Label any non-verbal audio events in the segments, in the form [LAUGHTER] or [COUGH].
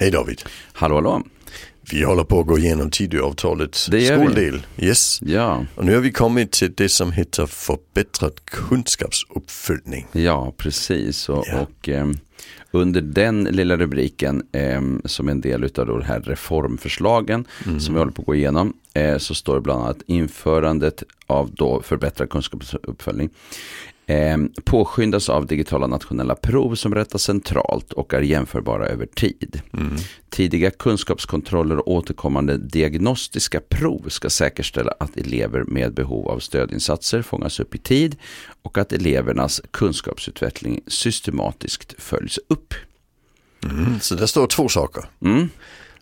Hej David. Hallå hallå. Vi håller på att gå igenom Tidöavtalets vi. skoldel. Yes. Ja, Och nu har vi kommit till det som heter förbättrad kunskapsuppföljning. ja precis. Och, Ja. och ehm, under den lilla rubriken ehm, som är en del av de här reformförslagen som vi håller på att gå igenom eh, så står det bland annat införandet av då förbättrad kunskapsuppföljning. Ehm, påskyndas av digitala nationella prov som rättas centralt och är jämförbara över tid. Tidiga kunskapskontroller och återkommande diagnostiska prov ska säkerställa att elever med behov av stödinsatser fångas upp i tid och att elevernas kunskapsutveckling systematiskt följs upp. Mm. Så där står två saker. Mm.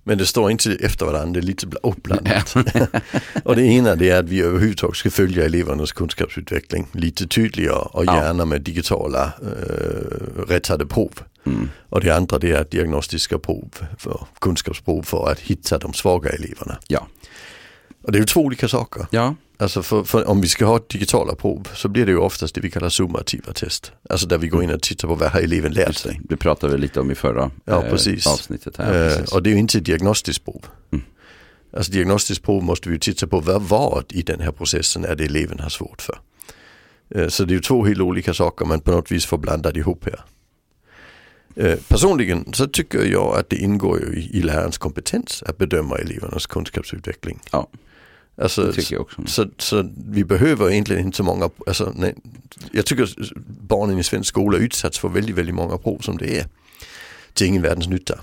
Men det står inte efter varandra, det är lite bla- uppblandat. [LAUGHS] och det ena det är att vi överhuvudtaget ska följa elevernas kunskapsutveckling lite tydligare och gärna med digitala äh, rättade prov. Mm. Och det andra det är diagnostiska prov, för, kunskapsprov för att hitta de svaga eleverna. Ja. Och det är ju två olika saker. Ja, Alltså för, för om vi ska ha digitala prov så blir det ju oftast det vi kallar summativa test. Alltså där vi går in och tittar på vad har eleven lärt sig. det. Pratade vi lite om i förra Ja, eh, precis. avsnittet. Här, Eh, och det är ju inte ett diagnostiskt prov. Mm. Alltså diagnostiskt prov måste vi ju titta på vad var i den här processen är det eleven har svårt för. Eh, så det är ju två helt olika saker man på något vis får blandat ihop här. Eh, personligen så tycker jag att det ingår ju i, i lärarens kompetens att bedöma elevernas kunskapsutveckling. Ja, Alltså, så, så vi behöver egentligen inte så många, alltså, nej, jag tycker barnen i svensk skola utsatts för väldigt, väldigt många prov som det är. Till ingen världens nytta.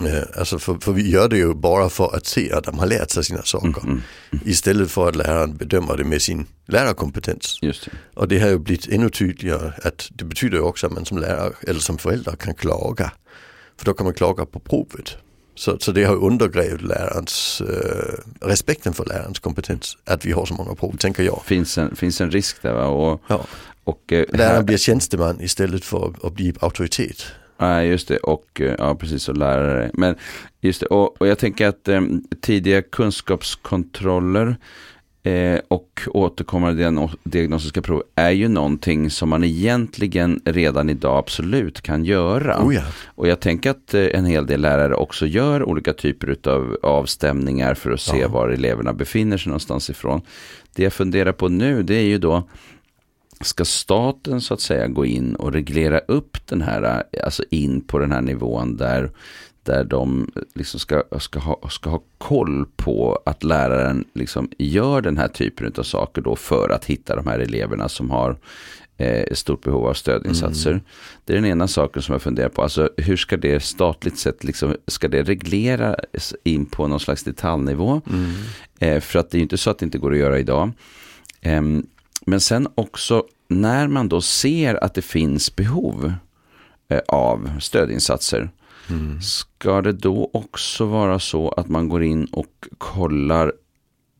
Eh, alltså för, för vi gör det ju bara för att se att de har lärt sig sina saker. Mm, Istället för att läraren bedömer det med sin lärarkompetens. det. Och det har ju blivit ännu tydligare att det betyder också att man som lärare eller som förälder kan klaga. För då kan man klaga på provet. Så, så det har undergrävt lärarens, eh, respekten för lärarens kompetens. Att vi har så många prov, tänker jag. Finns en, finns en risk där va? Och, Ja. och, eh, Läraren blir tjänsteman istället för att bli auktoritet. Nej, just det. Och eh, ja, precis, och lärare. Men just det, och, och jag tänker att eh, tidiga kunskapskontroller eh, och återkommande diagno- diagnostiska prov är ju någonting som man egentligen redan idag absolut kan göra. Oh ja. Och jag tänker att eh, en hel del lärare också gör olika typer av avstämningar för att se Ja. var eleverna befinner sig någonstans ifrån. Det jag funderar på nu det är ju då Ska staten så att säga gå in och reglera upp den här, eh, alltså in på den här nivån där, där de liksom ska, ska, ha, ska ha koll på att läraren liksom gör den här typen av saker då för att hitta de här eleverna som har eh, stort behov av stödinsatser. Det är den ena saken som jag funderar på. Alltså hur ska det statligt sett, liksom, ska det regleras in på någon slags detaljnivå? Eh, för att det är inte så att det inte går att göra idag. Ehm, men sen också när man då ser att det finns behov eh, av stödinsatser. Ska det då också vara så att man går in och kollar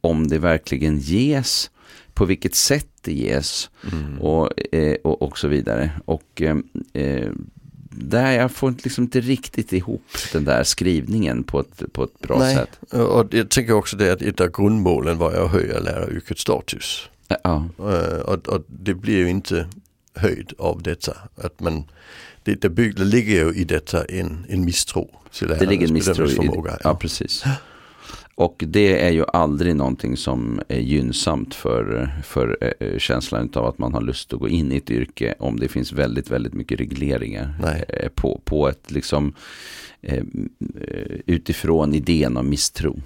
om det verkligen ges, på vilket sätt det ges och, eh, och, och så vidare. Och eh, eh, där jag får liksom inte riktigt ihop den där skrivningen på ett, på ett bra Nej, sätt. och jag tänker också det att ett av grundmålen var att höja läraryrkets status. Ja, Eh, Och, och det blir ju inte höjd av detta. Att man, det, det, bygg, det ligger ju i detta en, en misstro till det ligger en misstro i bedömningsförmåga. det. Ja, precis. Och det är ju aldrig någonting som är gynnsamt för, för eh, känslan av att man har lust att gå in i ett yrke om det finns väldigt, väldigt mycket regleringar Nej. eh, på, på ett liksom eh, eh, utifrån idén om misstro.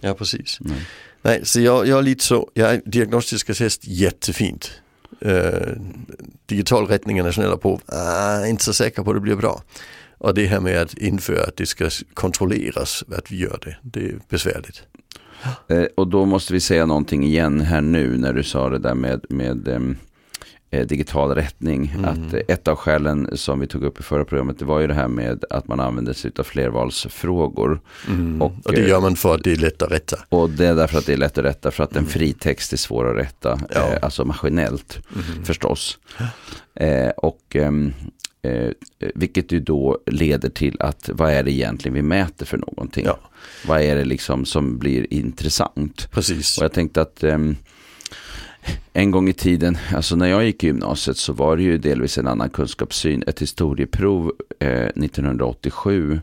ja precis. Nej. Nej, så jag, jag är lite så, jag, diagnostiska test jättefint eh, digital rättning av nationella prov, ah, inte så säker på att det blir bra. Och det här med att införa att det ska kontrolleras att vi gör det, det är besvärligt. Eh, och då måste vi säga någonting igen här nu när du sa det där med, med eh, digital rättning. Mm. Att eh, ett av skälen som vi tog upp i förra programmet det var ju det här med att man använder sig av flervalsfrågor. Mm. Och, Och, det eh, gör man för att det är lätt att rätta. Och det är därför att det är lätt att rätta för att en fri text är svår att rätta. Mm. Ja. Eh, alltså maskinellt förstås. Eh, och ehm, eh, vilket ju då leder till att vad är det egentligen vi mäter för någonting? Ja. Vad är det liksom som blir intressant? Precis. Och jag tänkte att ehm, en gång i tiden, alltså när jag gick i gymnasiet så var det ju delvis en annan kunskapssyn. Ett historieprov eh, 1987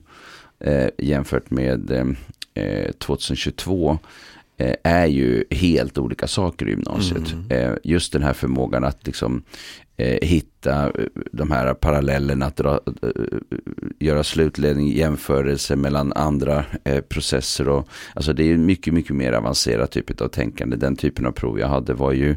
eh, jämfört med eh, eh 2022 är ju helt olika saker i gymnasiet. Mm. Eh, just den här förmågan att liksom eh, hitta eh, de här parallellerna, att dra, eh, göra slutledning, jämförelse mellan andra eh, processer. Och, alltså det är mycket, mycket mer avancerat typ av tänkande. Den typen av prov jag hade var ju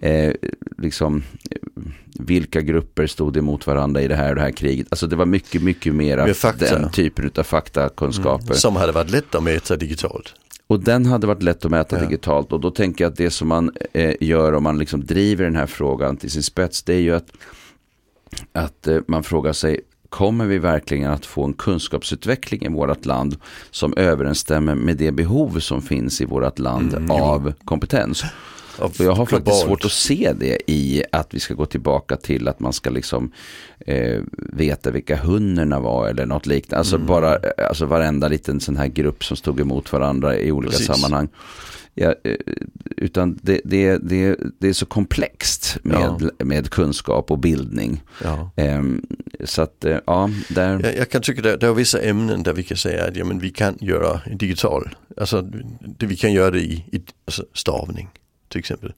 eh, liksom eh, vilka grupper stod emot varandra i det här och det här kriget. Alltså det var mycket, mycket Mer den typen av faktakunskaper. Som hade varit lätt att mäta digitalt. Och den hade varit lätt att mäta Ja. digitalt och då tänker jag att det som man eh, gör om man liksom driver den här frågan till sin spets det är ju att, att eh, man frågar sig Kommer vi verkligen att få en kunskapsutveckling i vårt land som överensstämmer med det behov som finns i vårt land Mm, av kompetens? Av jag har faktiskt globalt. svårt att se det i att vi ska gå tillbaka till att man ska liksom eh, veta vilka hunnerna var eller något liknande. Alltså Mm. bara, eh, alltså varenda liten sån här grupp som stod emot varandra i olika Precis. sammanhang. Ja, eh, utan det, det, det, det är så komplext med, med kunskap och bildning. Ja. Ehm, så att, eh, ja, där, Jag, jag kan tycka det, det är vissa ämnen där vi kan säga att ja, men vi kan göra digital, alltså det, vi kan göra det i, i alltså stavning till exempel.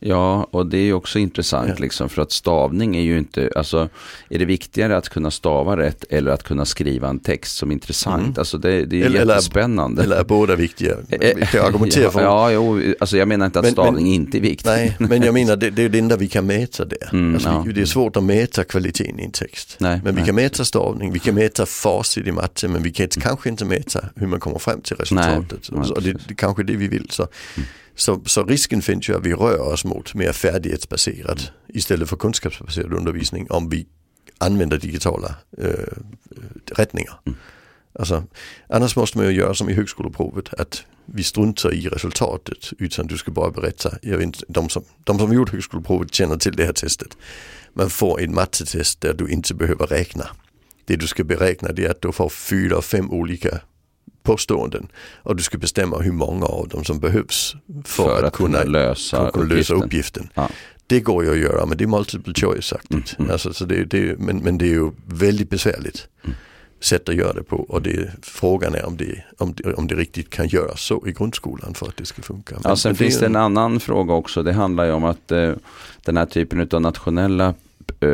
Ja, och det är också intressant Ja. liksom för att stavning är ju inte, alltså är det viktigare att kunna stava rätt eller att kunna skriva en text som är intressant? Mm. Alltså det, det är Eller- eller- jättespännande. Eller är båda viktiga? [LAUGHS] Vi kan argumentera ja, för Ja, jo, alltså jag menar inte att Men- stavning men- inte är viktigt. Nej, men jag [LAUGHS] menar det, det är det enda vi kan mäta där. Mm, alltså, ja. det är svårt att mäta kvaliteten i en text. Nej, Men vi nej. kan mäta stavning, vi kan mäta facit i matte men vi kan inte, kanske inte mäta hur man kommer fram till resultatet. Nej, och det, det kanske är det vi vill. Så, så, så risken finns ju att vi rör oss mot mer färdighetsbaserad istället för kunskapsbaserad undervisning om vi använder digitala eh, rättningar. Alltså, annars måste man ju göra som i högskoleprovet att vi struntar i resultatet utan du ska bara berätta. Jag vet inte, de, som, de som gjort högskoleprovet känner till det här testet. Man får ett mattetest där du inte behöver räkna. Det du ska beräkna det är att du får fyra, fem olika påståenden och du ska bestämma hur många av dem som behövs för, för att kunna lösa kunna lösa uppgiften. uppgiften. Ja. Det går ju att göra men det är multiple choice-aktigt. Mm, mm. Alltså, så det, det, men, men det är ju väldigt besvärligt Mm. sätt att göra det på och det, frågan är om det, om, det, om det riktigt kan göras så i grundskolan för att det ska funka. Men, Ja, sen finns det en annan fråga också. Det handlar ju om att eh, den här typen av nationella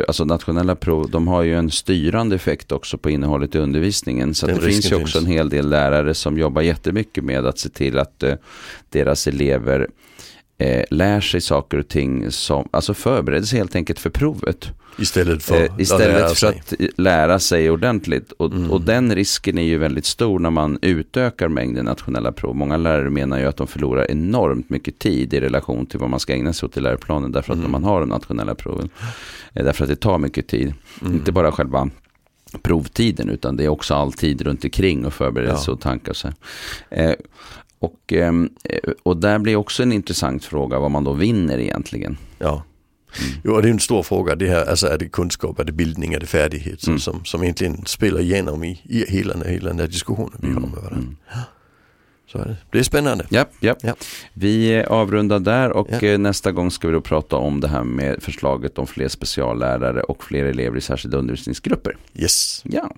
Alltså nationella prov, de har ju en styrande effekt också på innehållet i undervisningen. Så det finns ju också finns. en hel del lärare som jobbar jättemycket med att se till att eh, deras elever eh, lär sig saker och ting som, alltså förbereder sig helt enkelt för provet. Istället för Eh, att lära istället för att lära sig ordentligt. Och, Mm. och den risken är ju väldigt stor när man utökar mängden nationella prov. Många lärare menar ju att de förlorar enormt mycket tid i relation till vad man ska ägna sig åt i läroplanen. Därför att Mm. man har de nationella proven. Eh, Därför att det tar mycket tid. Mm. Inte bara själva provtiden utan det är också all tid runt omkring och förberedelse Ja. och tankar. och Så. Eh, och, ehm, eh, och där blir också en intressant fråga vad man då vinner egentligen. Ja. Mm. Jo, det är en stor fråga. Det här, alltså är det kunskap, är det bildning, är det färdighet som, Mm. som, som egentligen spelar igenom i, i hela, hela den här diskussionen vi har med varandra. Mm. Så är det. det är spännande. Ja, ja. Ja. Vi avrundar där och Ja. eh, nästa gång ska vi då prata om det här med förslaget om fler speciallärare och fler elever i särskilda undervisningsgrupper. Yes. Ja.